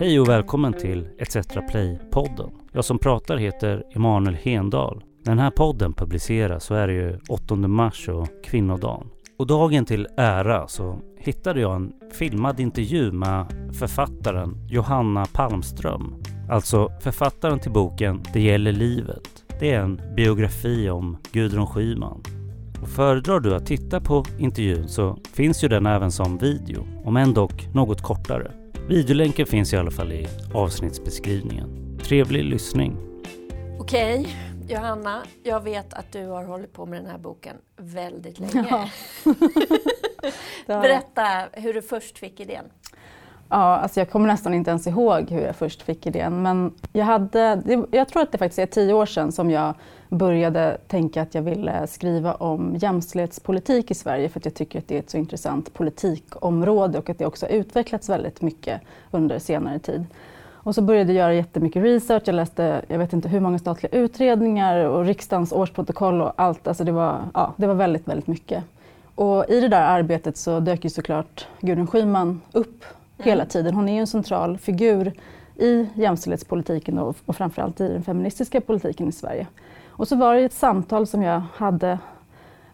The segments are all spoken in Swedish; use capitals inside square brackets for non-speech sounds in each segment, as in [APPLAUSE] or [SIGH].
Hej och välkommen till ETC Play-podden. Jag som pratar heter Emanuel Hendal. När den här podden publiceras så är det ju 8 mars och kvinnodagen. Och dagen till ära så hittade jag en filmad intervju med författaren Johanna Palmström. Alltså författaren till boken Det gäller livet. Det är en biografi om Gudrun Schyman. Och föredrar du att titta på intervjun så finns ju den även som video, om än dock något kortare. Videolänken finns i alla fall i avsnittsbeskrivningen. Trevlig lyssning! Okej, Johanna, jag vet att du har hållit på med den här boken väldigt länge. Ja. [LAUGHS] Berätta hur du först fick idén. Ja, alltså jag kommer nästan inte ens ihåg hur jag först fick idén. Men jag, hade, jag tror att det faktiskt är tio år sedan som jag började tänka att jag ville skriva om jämställdhetspolitik i Sverige för att jag tycker att det är ett så intressant politikområde och att det också har utvecklats väldigt mycket under senare tid. Och så började jag göra jättemycket research. Jag läste, jag vet inte hur många statliga utredningar och riksdagens årsprotokoll och allt. Alltså det var, ja, det var väldigt, väldigt mycket. Och i det där arbetet så dök ju såklart Gudrun Schyman upp hela tiden. Hon är ju en central figur i jämställdhetspolitiken och, och framförallt i den feministiska politiken i Sverige. Och så var det ett samtal som jag hade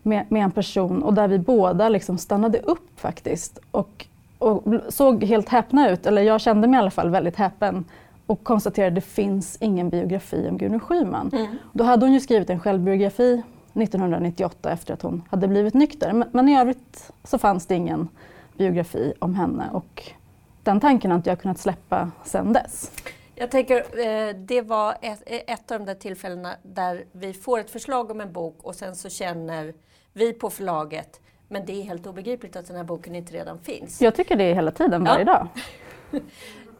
med, med en person och där vi båda liksom stannade upp faktiskt och, och såg helt häpna ut, eller jag kände mig i alla fall väldigt häpen och konstaterade att det finns ingen biografi om Gudrun Schyman. Då hade hon ju skrivit en självbiografi 1998 efter att hon hade blivit nykter. Men, men i övrigt så fanns det ingen biografi om henne och den tanken har inte jag kunnat släppa sedan dess. Jag tänker, eh, det var ett, ett av de där tillfällena där vi får ett förslag om en bok och sen så känner vi på förlaget men det är helt obegripligt att den här boken inte redan finns. Jag tycker det är hela tiden, varje Ja. dag. [LAUGHS]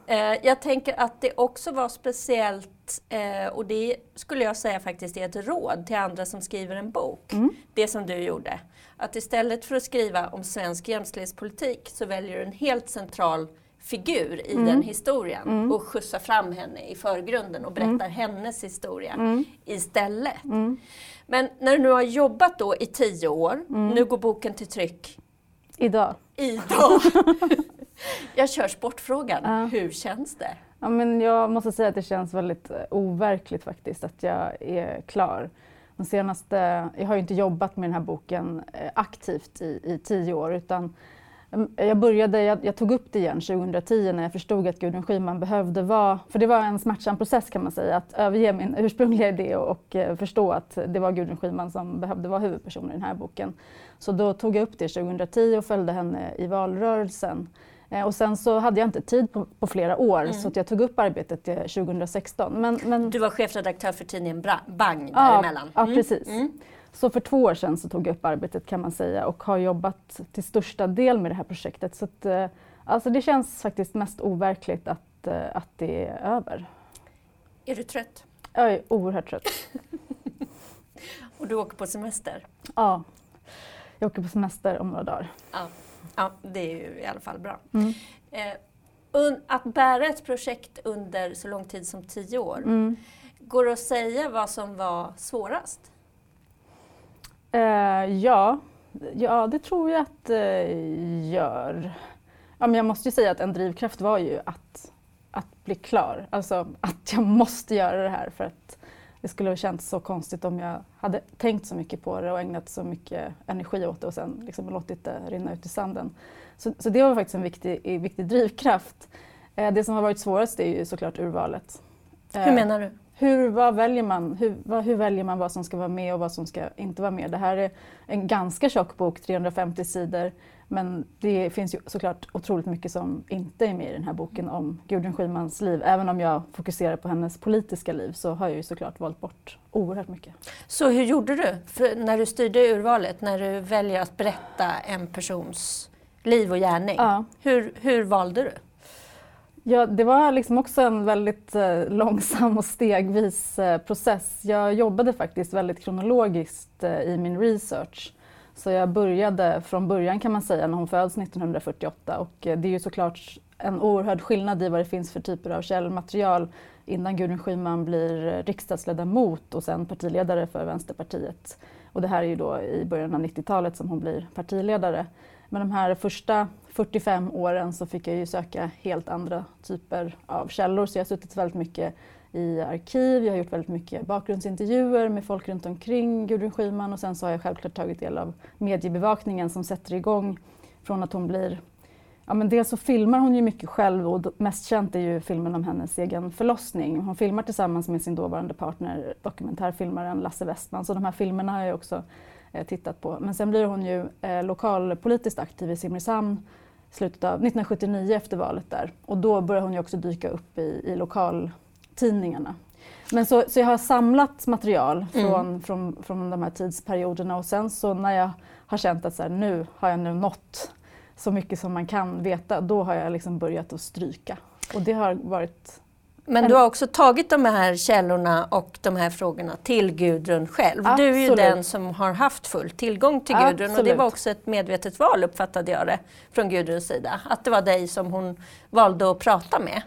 Eh, jag tänker att det också var speciellt, eh, och det skulle jag säga faktiskt är ett råd till andra som skriver en bok, det som du gjorde. Att istället för att skriva om svensk jämställdhetspolitik så väljer du en helt central figur i den historien och skjutsar fram henne i förgrunden och berättar hennes historia istället. Men när du nu har jobbat då i tio år, nu går boken till tryck Idag. idag. [LAUGHS] Jag kör sportfrågan. Hur känns det? Ja, men jag måste säga att det känns väldigt eh, overkligt faktiskt att jag är klar. De senaste, jag har ju inte jobbat med den här boken eh, aktivt i, i tio år utan mm, jag, började, jag, jag tog upp det igen 2010 när jag förstod att Gudrun Schyman behövde vara, för det var en smärtsam process kan man säga, att överge min ursprungliga idé och, och eh, förstå att det var Gudrun Schyman som behövde vara huvudperson i den här boken. Så då tog jag upp det 2010 och följde henne i valrörelsen. Eh, Och sen så hade jag inte tid på, på flera år så att jag tog upp arbetet eh, 2016. Men, men, Du var chefredaktör för tidningen Bra- Bang ja, däremellan. ja, Mm. precis. Mm. Så för två år sedan så tog jag upp arbetet kan man säga och har jobbat till största del med det här projektet. Så att, eh, alltså det känns faktiskt mest overkligt att, eh, att det är över. Är du trött? Jag är oerhört trött. [LAUGHS] Och du åker på semester? Ja, jag åker på semester om några dagar. Ja. ja, det är ju i alla fall bra. Mm. Eh, att bära ett projekt under så lång tid som tio år, Mm. går det att säga vad som var svårast? Eh, ja, ja, det tror jag att det gör. Ja, men jag måste ju säga att en drivkraft var ju att, att bli klar. Alltså att jag måste göra det här för att det skulle ha känts så konstigt om jag hade tänkt så mycket på det och ägnat så mycket energi åt det och sen liksom låtit det rinna ut i sanden. Så, så det var faktiskt en viktig, viktig drivkraft. Eh, det som har varit svårast är ju såklart urvalet. Hur Eh, menar du? Hur, vad väljer man, hur, vad, hur väljer man vad som ska vara med och vad som ska inte vara med? Det här är en ganska tjock bok, 350 sidor. Men det finns ju såklart otroligt mycket som inte är med i den här boken om Gudrun Schymans liv. Även om jag fokuserar på hennes politiska liv så har jag ju såklart valt bort oerhört mycket. Så hur gjorde du för när du styrde urvalet, när du väljer att berätta en persons liv och gärning? Ja. Hur, hur valde du? Ja, det var liksom också en väldigt eh, långsam och stegvis eh, process. Jag jobbade faktiskt väldigt kronologiskt eh, i min research. Så jag började från början kan man säga när hon föds 1948 och eh, det är ju såklart en oerhörd skillnad i vad det finns för typer av källmaterial innan Gudrun Schyman blir eh, riksdagsledamot och sen partiledare för Vänsterpartiet. Och det här är ju då i början av 90-talet som hon blir partiledare. Men de här första 45 åren så fick jag ju söka helt andra typer av källor så jag har suttit väldigt mycket i arkiv, jag har gjort väldigt mycket bakgrundsintervjuer med folk runt omkring Gudrun Schyman och sen så har jag självklart tagit del av mediebevakningen som sätter igång från att hon blir Ja, men dels så filmar hon ju mycket själv och mest känt är ju filmen om hennes egen förlossning. Hon filmar tillsammans med sin dåvarande partner, dokumentärfilmaren Lasse Westman. Så de här filmerna har jag också eh, tittat på. Men sen blir hon ju eh, lokalpolitiskt aktiv i Simrishamn slutet av 1979 efter valet där. Och då börjar hon ju också dyka upp i, i lokaltidningarna. Men så, så jag har samlat material mm. från, mm. från, från de här tidsperioderna och sen så när jag har känt att så här, nu har jag nu nått så mycket som man kan veta, då har jag liksom börjat att stryka. Och det har varit men du har också tagit de här källorna och de här frågorna till Gudrun själv. Absolut. Du är ju den som har haft full tillgång till Gudrun Absolut. och det var också ett medvetet val uppfattade jag det från Gudruns sida. Att det var dig som hon valde att prata med.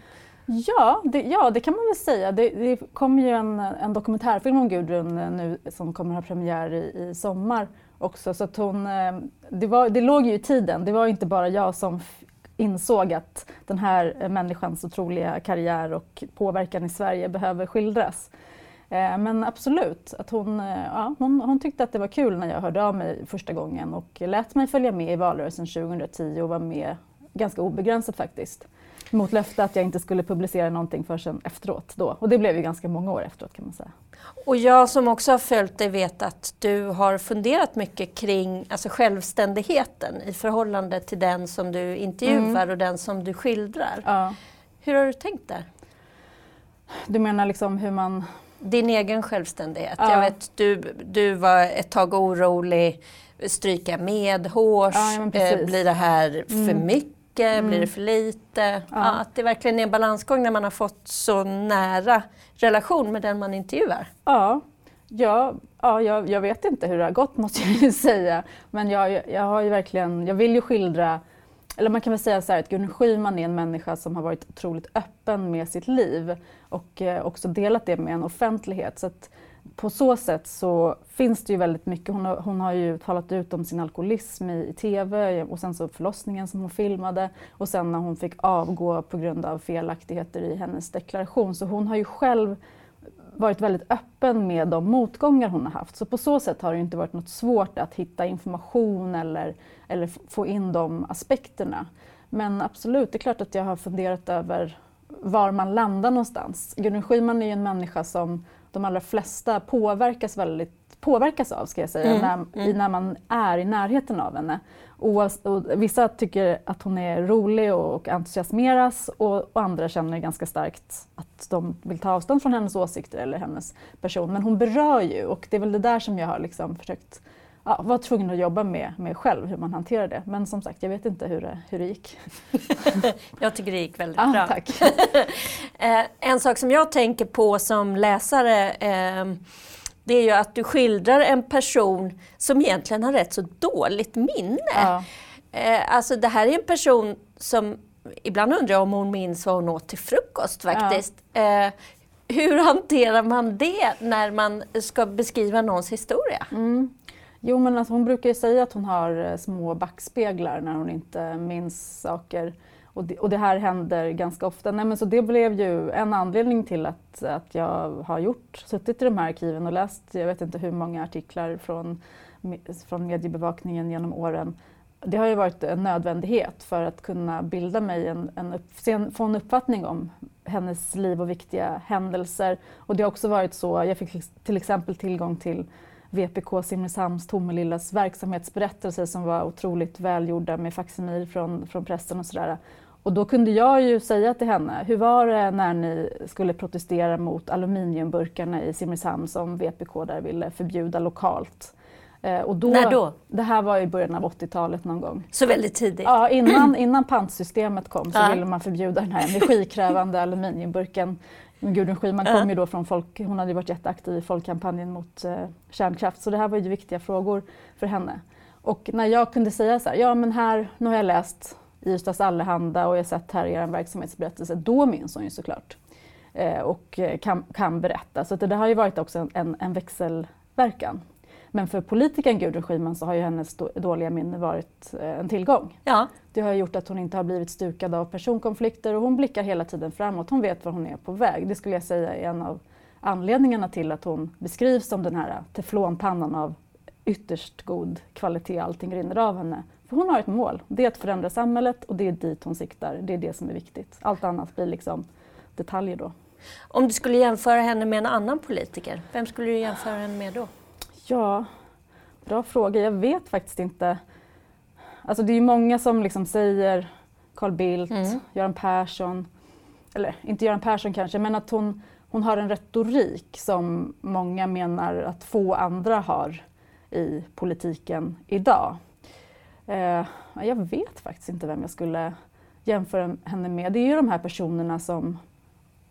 Ja, det, ja, det kan man väl säga. Det, det kommer ju en, en dokumentärfilm om Gudrun nu som kommer ha premiär i, i sommar också. Så hon, eh, det, var, det låg ju i tiden. Det var inte bara jag som insåg att den här människans otroliga karriär och påverkan i Sverige behöver skildras. Eh, men absolut, att hon, eh, ja, hon, hon, tyckte att det var kul när jag hörde av mig första gången och lät mig följa med i valrörelsen 2010 och var med ganska obegränsat faktiskt mot löfte att jag inte skulle publicera någonting förrän efteråt. Då. Och det blev ju ganska många år efteråt kan man säga. Och jag som också har följt dig vet att du har funderat mycket kring alltså självständigheten i förhållande till den som du intervjuar mm. och den som du skildrar. Ja. Hur har du tänkt där? Du menar liksom hur man... Din egen självständighet. Ja. Jag vet, du, du var ett tag orolig, stryka med hårs, ja, eh, blir det här för mm. mycket? Mycket? Mm. Blir det för lite? Ja. Att det verkligen är en balansgång när man har fått så nära relation med den man intervjuar. Ja, ja, ja jag, jag vet inte hur det har gått måste jag ju [LAUGHS] säga. Men jag, jag har ju verkligen, jag vill ju skildra eller man kan väl säga så här att Gun Schyman är en människa som har varit otroligt öppen med sitt liv och eh, också delat det med en offentlighet. Så att på så sätt så finns det ju väldigt mycket. Hon har, hon har ju talat ut om sin alkoholism i, i TV och sen så förlossningen som hon filmade och sen när hon fick avgå på grund av felaktigheter i hennes deklaration. Så hon har ju själv varit väldigt öppen med de motgångar hon har haft. Så på så sätt har det inte varit något svårt att hitta information eller, eller få in de aspekterna. Men absolut, det är klart att jag har funderat över var man landar någonstans. Gudrun Schyman är ju en människa som de allra flesta påverkas, väldigt, påverkas av, ska jag säga, mm. När, mm. när man är i närheten av henne. Och, och, vissa tycker att hon är rolig och, och entusiasmeras och, och, andra känner ganska starkt att de vill ta avstånd från hennes åsikter eller hennes person. Men hon berör ju och det är väl det där som jag har liksom försökt ja, var tvungen att jobba med, med själv, hur man hanterar det. Men som sagt, jag vet inte hur det, hur det gick. [LAUGHS] jag tycker det gick väldigt ah, bra. Tack. [LAUGHS] Eh, en sak som jag tänker på som läsare eh, det är ju att du skildrar en person som egentligen har rätt så dåligt minne. Ja. Eh, alltså det här är en person som, ibland undrar jag om hon minns vad hon åt till frukost faktiskt. Ja. hur [LAUGHS] hanterar man det när man ska beskriva någons historia? Mm. Jo, men alltså, hon brukar ju säga att hon har eh, små backspeglar när hon inte minns saker. Och det, och det här händer ganska ofta. Nej, men så det blev ju en anledning till att, att jag har gjort, suttit i de här arkiven och läst, jag vet inte hur många artiklar från, från mediebevakningen genom åren. Det har ju varit en nödvändighet för att kunna bilda mig en, en upp, få en uppfattning om hennes liv och viktiga händelser. Och det har också varit så, jag fick till exempel tillgång till VPK Simrishamns Tomelillas verksamhetsberättelse som var otroligt välgjorda med faksimil från, från pressen och sådär. Och då kunde jag ju säga till henne, hur var det när ni skulle protestera mot aluminiumburkarna i Simrishamn som VPK där ville förbjuda lokalt? Eh, och då, när då? Det här var i början av 80-talet någon gång. Så väldigt tidigt? Ja, innan, innan pantsystemet kom så ja. ville man förbjuda den här energikrävande aluminiumburken men Gudrun Schyman uh. kom ju då från folk, hon hade varit jätteaktiv i folkkampanjen mot eh, kärnkraft, så det här var ju viktiga frågor för henne. Och när jag kunde säga så här, ja men här, nu har jag läst Ystads Allehanda och jag har sett här er verksamhetsberättelse, då minns hon ju såklart. Eh, och kan, kan berätta. Så det, det har ju varit också en, en, en växelverkan. Men för politikern Gudrun Schyman så har ju hennes dåliga minne varit eh, en tillgång. Ja. Det har gjort att hon inte har blivit stukad av personkonflikter och hon blickar hela tiden framåt. Hon vet var hon är på väg. Det skulle jag säga är en av anledningarna till att hon beskrivs som den här teflonpannan av ytterst god kvalitet. Allting rinner av henne. För hon har ett mål. Det är att förändra samhället och det är dit hon siktar. Det är det som är viktigt. Allt annat blir liksom detaljer då. Om du skulle jämföra henne med en annan politiker, vem skulle du jämföra henne med då? Ja, bra fråga. Jag vet faktiskt inte. Alltså det är ju många som liksom säger Carl Bildt, mm. Göran Persson, eller inte Göran Persson kanske, men att hon, hon har en retorik som många menar att få andra har i politiken idag. Eh, jag vet faktiskt inte vem jag skulle jämföra henne med. Det är ju de här personerna som,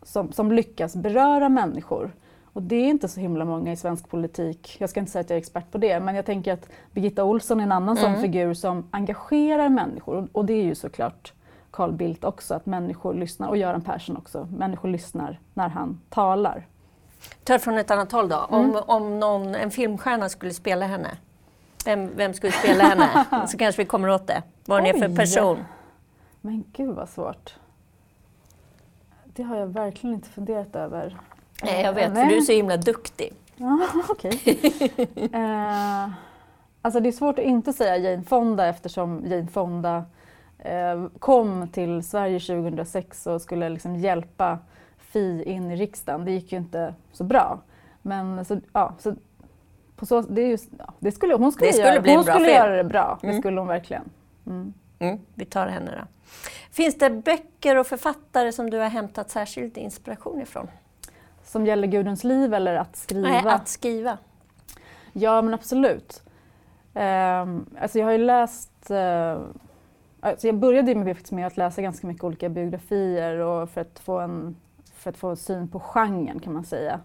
som, som lyckas beröra människor. Och det är inte så himla många i svensk politik. Jag ska inte säga att jag är expert på det, men jag tänker att Birgitta Olsson är en annan mm. sån figur som engagerar människor. Och det är ju såklart Carl Bildt också, att människor lyssnar, och Göran Persson också. Människor lyssnar när han talar. Ta från ett annat håll då. Mm. Om, om någon, en filmstjärna skulle spela henne, vem, vem skulle spela henne? [LAUGHS] Så kanske vi kommer åt det. Vad hon är för person. Men gud vad svårt. Det har jag verkligen inte funderat över. Nej, jag vet, för du är så himla duktig. Ja, [LAUGHS] okej. Uh, alltså det är svårt att inte säga Jane Fonda eftersom Jane Fonda uh, kom till Sverige 2006 och skulle liksom hjälpa Fi in i riksdagen. Det gick ju inte så bra. Men så, ja, så på så, det, är just, ja, det skulle, hon skulle, det skulle göra, bli hon skulle film. göra det bra. Mm. Det skulle hon verkligen. Mm. Mm, vi tar henne då. Finns det böcker och författare som du har hämtat särskild inspiration ifrån? Som gäller Gudruns liv eller att skriva? Nej, att skriva. Ja, men absolut. Um, alltså jag har ju läst... Uh, alltså jag började med, med att läsa ganska mycket olika biografier och för att få en, för att få syn på genren kan man säga.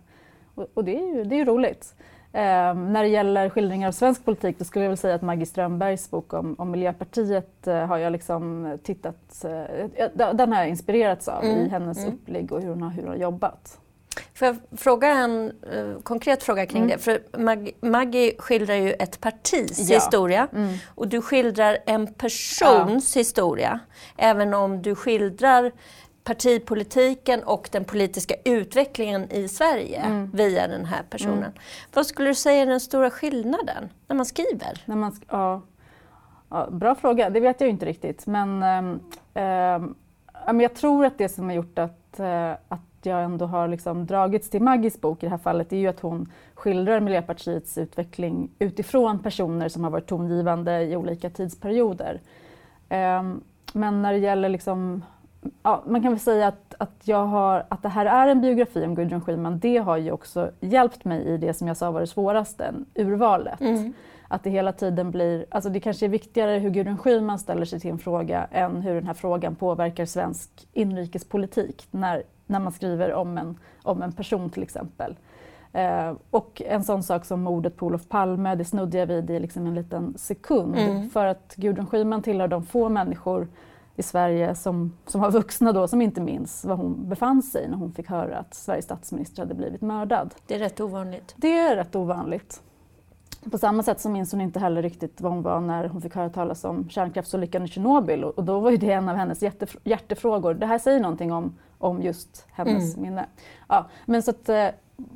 Och, och det är ju det är roligt. Um, när det gäller skildringar av svensk politik då skulle jag väl säga att Maggie Strömbergs bok om, om Miljöpartiet uh, har jag liksom tittat, uh, den har jag inspirerats av mm. i hennes mm. upplägg och hur hon har, hur hon har jobbat. Får jag fråga en uh, konkret fråga kring mm. det? För Mag Maggie skildrar ju ett partis ja. historia mm. och du skildrar en persons ja. historia. Även om du skildrar partipolitiken och den politiska utvecklingen i Sverige mm. via den här personen. Mm. Vad skulle du säga är den stora skillnaden när man skriver? När man sk ja. ja. bra fråga, det vet jag inte riktigt. Men, ähm, ähm, jag tror att det som har gjort att, äh, att jag ändå har liksom dragits till Maggies bok i det här fallet är ju att hon skildrar Miljöpartiets utveckling utifrån personer som har varit tongivande i olika tidsperioder. Ähm, men när det gäller liksom ja, man kan väl säga att, att, jag har, att det här är en biografi om Gudrun Schyman. Det har ju också hjälpt mig i det som jag sa var det svåraste, urvalet. Mm. Att det hela tiden blir, alltså det kanske är viktigare hur Gudrun Schyman ställer sig till en fråga än hur den här frågan påverkar svensk inrikespolitik när, när man skriver om en, om en person till exempel. Eh, och en sån sak som mordet på Olof Palme, det snudde jag vid i liksom en liten sekund. Mm. För att Gudrun Schyman tillhör de få människor i Sverige som, som var vuxna då som inte minns var hon befann sig när hon fick höra att Sveriges statsminister hade blivit mördad. Det är rätt ovanligt. Det är rätt ovanligt. På samma sätt så minns hon inte heller riktigt vad hon var när hon fick höra talas om kärnkraftsolyckan i Tjernobyl och, då var ju det en av hennes hjärtef hjärtefrågor. Det här säger någonting om, om just hennes mm. minne. Ja, men så att, eh,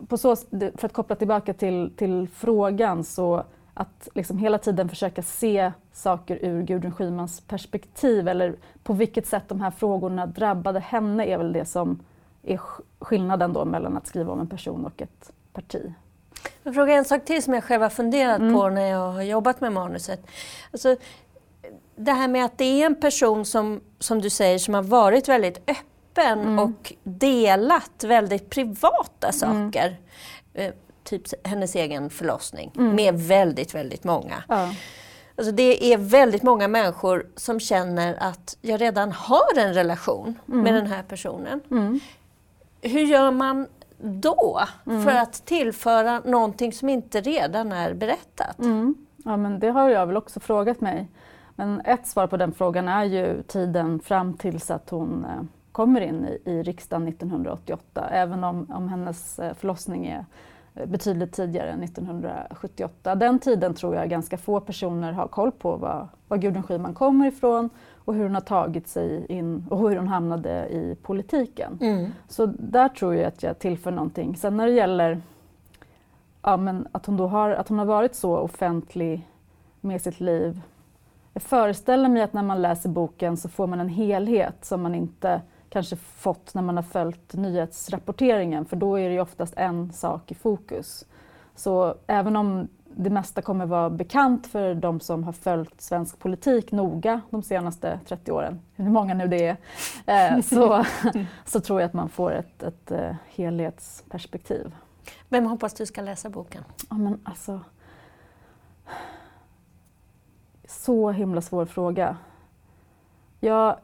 på så, för att koppla tillbaka till, till frågan så att liksom hela tiden försöka se saker ur Gudrun Schymans perspektiv eller på vilket sätt de här frågorna drabbade henne är väl det som är skillnaden då mellan att skriva om en person och ett parti. Jag frågar en sak till som jag själv har funderat mm. på när jag har jobbat med manuset. Alltså, det här med att det är en person som, som du säger, som har varit väldigt öppen mm. och delat väldigt privata mm. saker. Mm typ hennes egen förlossning mm. med väldigt, väldigt många. Ja. Alltså det är väldigt många människor som känner att jag redan har en relation mm. med den här personen. Hur gör man då mm. för att tillföra någonting som inte redan är berättat? Mm. Ja, men det har jag väl också frågat mig. Men ett svar på den frågan är ju tiden fram tills att hon eh, kommer in i, i riksdagen 1988. Även om, om hennes eh, förlossning är betydligt tidigare än 1978. Den tiden tror jag ganska få personer har koll på var, var Gudrun Schyman kommer ifrån och hur hon har tagit sig in och hur hon hamnade i politiken. Mm. Så där tror jag att jag tillför någonting. Sen när det gäller ja, men att, hon då har, att hon har varit så offentlig med sitt liv. Jag föreställer mig att när man läser boken så får man en helhet som man inte kanske fått när man har följt nyhetsrapporteringen för då är det ju oftast en sak i fokus. Så även om det mesta kommer vara bekant för de som har följt svensk politik noga de senaste 30 åren, hur många nu det är, eh, [LAUGHS] så, så tror jag att man får ett, ett eh, helhetsperspektiv. Vem hoppas du ska läsa boken? Ja, men alltså, så himla svår fråga. Jag,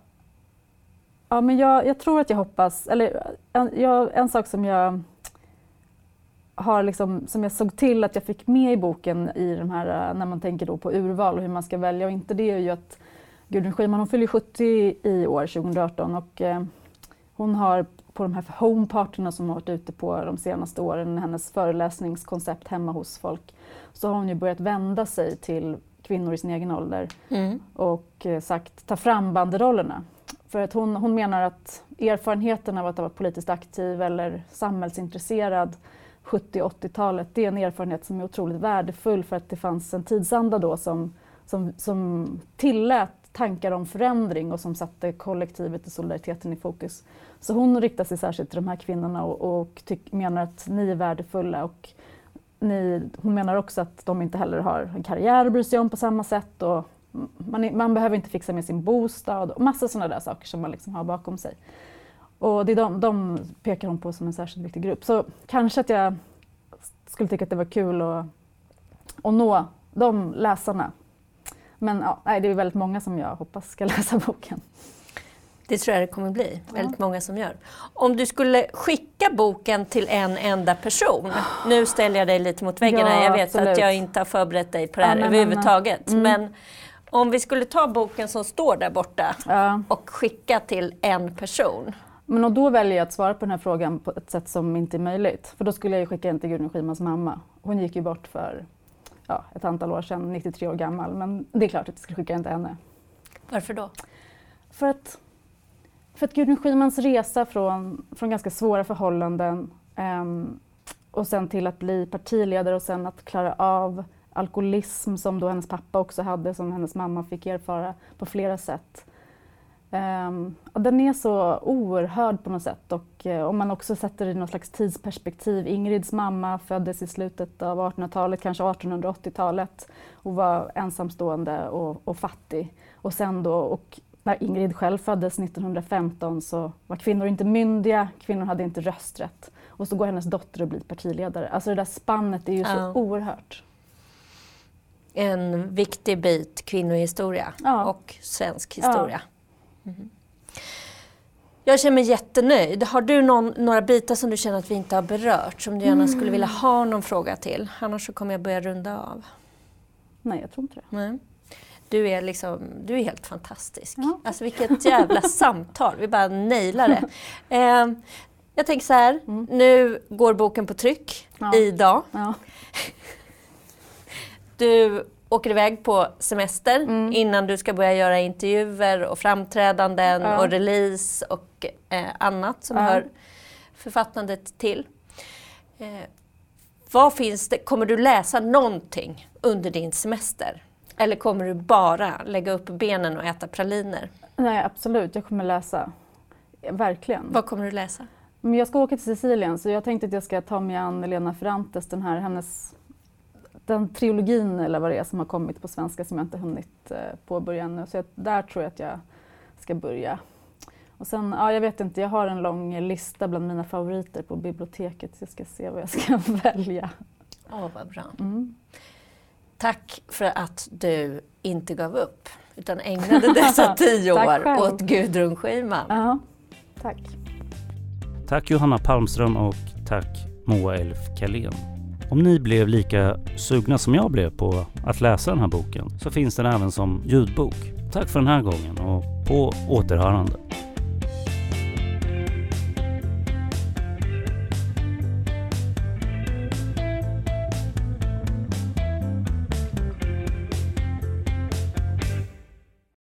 ja, men jag, jag tror att jag hoppas, eller en, jag, en sak som jag har liksom, som jag såg till att jag fick med i boken i de här, när man tänker då på urval och hur man ska välja och inte, det är ju att Gudrun Schyman hon fyller 70 i år, 2018, och eh, hon har på de här homepartyna som hon varit ute på de senaste åren, hennes föreläsningskoncept hemma hos folk, så har hon ju börjat vända sig till kvinnor i sin egen ålder mm. och eh, sagt ta fram banderollerna. För att hon, hon menar att erfarenheten av att ha varit politiskt aktiv eller samhällsintresserad 70 80-talet, det är en erfarenhet som är otroligt värdefull för att det fanns en tidsanda då som, som, som tillät tankar om förändring och som satte kollektivet och solidariteten i fokus. Så hon riktar sig särskilt till de här kvinnorna och, och tyck, menar att ni är värdefulla. Och ni, hon menar också att de inte heller har en karriär att bry sig om på samma sätt. Och man, man behöver inte fixa med sin bostad och massa sådana där saker som man liksom har bakom sig. Och det är de, de pekar hon på som en särskilt viktig grupp. Så kanske att jag skulle tycka att det var kul att, att nå de läsarna. Men ja, nej, det är väldigt många som jag hoppas ska [LAUGHS] läsa boken. Det tror jag det kommer bli, väldigt många som gör. Om du skulle skicka boken till en enda person, nu ställer jag dig lite mot väggen ja, jag vet absolut. att jag inte har förberett dig på det här ja, men, överhuvudtaget. Men, mm. Om vi skulle ta boken som står där borta ja. och skicka till en person, men och då väljer jag att svara på den här frågan på ett sätt som inte är möjligt. För då skulle jag skicka den till Gudrun Schymans mamma. Hon gick ju bort för ja, ett antal år sedan, 93 år gammal. Men det är klart att jag skulle skicka den till henne. Varför då? För att, för att Gudrun Schymans resa från, från ganska svåra förhållanden um, och sen till att bli partiledare och sen att klara av alkoholism som då hennes pappa också hade, som hennes mamma fick erfara på flera sätt. Um, den är så oerhörd på något sätt och uh, om man också sätter det i något slags tidsperspektiv. Ingrids mamma föddes i slutet av 1800-talet, kanske 1880-talet och var ensamstående och, och, fattig. Och sen då, och när Ingrid själv föddes 1915 så var kvinnor inte myndiga, kvinnor hade inte rösträtt. Och så går hennes dotter och blir partiledare. Alltså det där spannet är ju så oerhört. En viktig bit kvinnohistoria ja. och svensk historia. Ja. Mm. Jag känner mig jättenöjd. Har du någon, några bitar som du känner att vi inte har berört, som du gärna mm. skulle vilja ha någon fråga till? Annars så kommer jag börja runda av. Nej, jag tror inte det. Nej. Du är, liksom, du är helt fantastisk. Ja. Alltså vilket jävla [LAUGHS] samtal, vi bara nailar det. [LAUGHS] Eh, jag tänker så här, mm. nu går boken på tryck ja. idag. Ja. [LAUGHS] Du åker iväg på semester mm. innan du ska börja göra intervjuer och framträdanden ja. och release och eh, annat som ja. hör författandet till. Eh, vad finns det, kommer du läsa någonting under din semester? Eller kommer du bara lägga upp benen och äta praliner? Nej, absolut. Jag kommer läsa. Verkligen. Vad kommer du läsa? Jag ska åka till Sicilien så jag tänkte att jag ska ta mig an Elena Ferrantes, den här, hennes den trilogin eller vad det är som har kommit på svenska som jag inte hunnit eh, påbörja ännu. Så jag, där tror jag att jag ska börja. Och sen, ja, jag vet inte, jag har en lång lista bland mina favoriter på biblioteket så jag ska se vad jag ska [LAUGHS] välja. Åh, oh, vad bra. Mm. Tack för att du inte gav upp utan ägnade dessa [LAUGHS] tio år åt Gudrun Schyman. Ja, tack. Tack Johanna Palmström och tack Moa Elf Kalén. Om ni blev lika sugna som jag blev på att läsa den här boken så finns den även som ljudbok. Tack för den här gången och på återhörande.